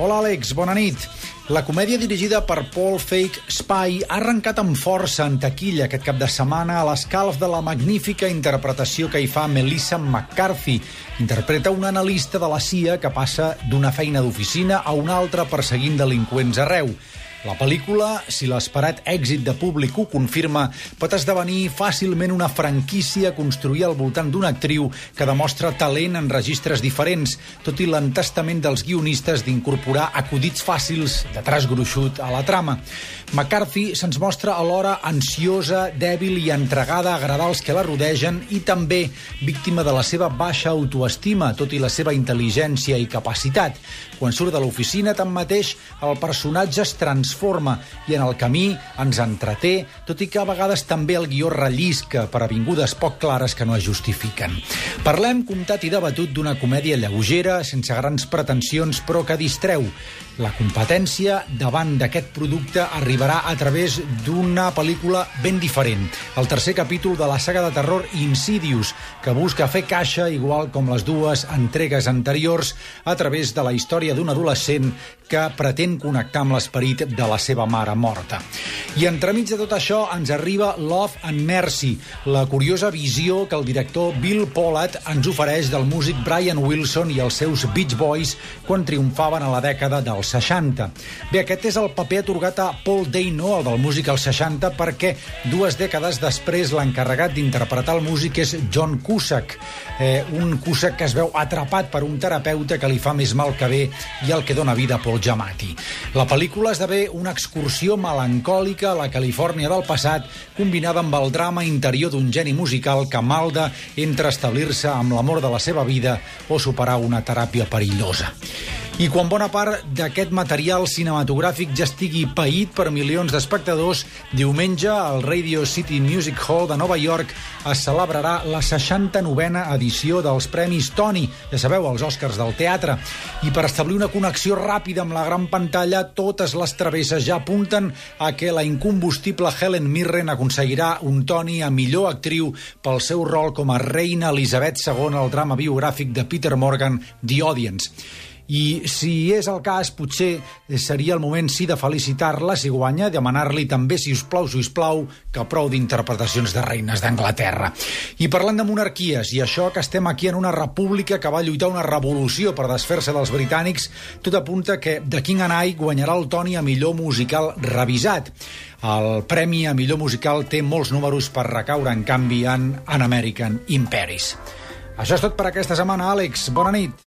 Hola, Àlex, bona nit. La comèdia dirigida per Paul Fake Spy ha arrencat amb força en taquilla aquest cap de setmana a l'escalf de la magnífica interpretació que hi fa Melissa McCarthy. Interpreta una analista de la CIA que passa d'una feina d'oficina a una altra perseguint delinqüents arreu. La pel·lícula, si l'esperat èxit de públic ho confirma, pot esdevenir fàcilment una franquícia a construir al voltant d'una actriu que demostra talent en registres diferents, tot i l'entestament dels guionistes d'incorporar acudits fàcils de traç gruixut a la trama. McCarthy se'ns mostra alhora ansiosa, dèbil i entregada a agradar els que la rodegen i també víctima de la seva baixa autoestima, tot i la seva intel·ligència i capacitat. Quan surt de l'oficina, tanmateix, el personatge es transforma transforma i en el camí ens entreté, tot i que a vegades també el guió rellisca per avingudes poc clares que no es justifiquen. Parlem, comptat i debatut, d'una comèdia lleugera, sense grans pretensions, però que distreu. La competència davant d'aquest producte arribarà a través d'una pel·lícula ben diferent. El tercer capítol de la saga de terror Insidious, que busca fer caixa, igual com les dues entregues anteriors, a través de la història d'un adolescent que pretén connectar amb l'esperit de la seva mare morta. I entremig de tot això ens arriba Love and Mercy, la curiosa visió que el director Bill Pollard ens ofereix del músic Brian Wilson i els seus Beach Boys quan triomfaven a la dècada dels 60. Bé, aquest és el paper atorgat a Paul Dano, el del músic als 60, perquè dues dècades després l'encarregat d'interpretar el músic és John Cusack, eh, un Cusack que es veu atrapat per un terapeuta que li fa més mal que bé i el que dona vida a Paul Giamatti. La pel·lícula esdevé una excursió melancòlica a la Califòrnia del passat, combinada amb el drama interior d'un geni musical que malda entre establir-se amb l'amor de la seva vida o superar una teràpia perillosa. I quan bona part d'aquest material cinematogràfic ja estigui paït per milions d'espectadors, diumenge al Radio City Music Hall de Nova York es celebrarà la 69a edició dels Premis Tony, ja sabeu, els Oscars del teatre. I per establir una connexió ràpida amb la gran pantalla, totes les travesses ja apunten a que la incombustible Helen Mirren aconseguirà un Tony a millor actriu pel seu rol com a reina Elisabet II al drama biogràfic de Peter Morgan, The Audience. I si és el cas, potser seria el moment sí de felicitar-la si guanya, demanar-li també, si us plau, si us plau, que prou d'interpretacions de reines d'Anglaterra. I parlant de monarquies, i això que estem aquí en una república que va lluitar una revolució per desfer-se dels britànics, tot apunta que The King and I guanyarà el Tony a millor musical revisat. El premi a millor musical té molts números per recaure, en canvi, en An American in Paris. Això és tot per aquesta setmana, Àlex. Bona nit.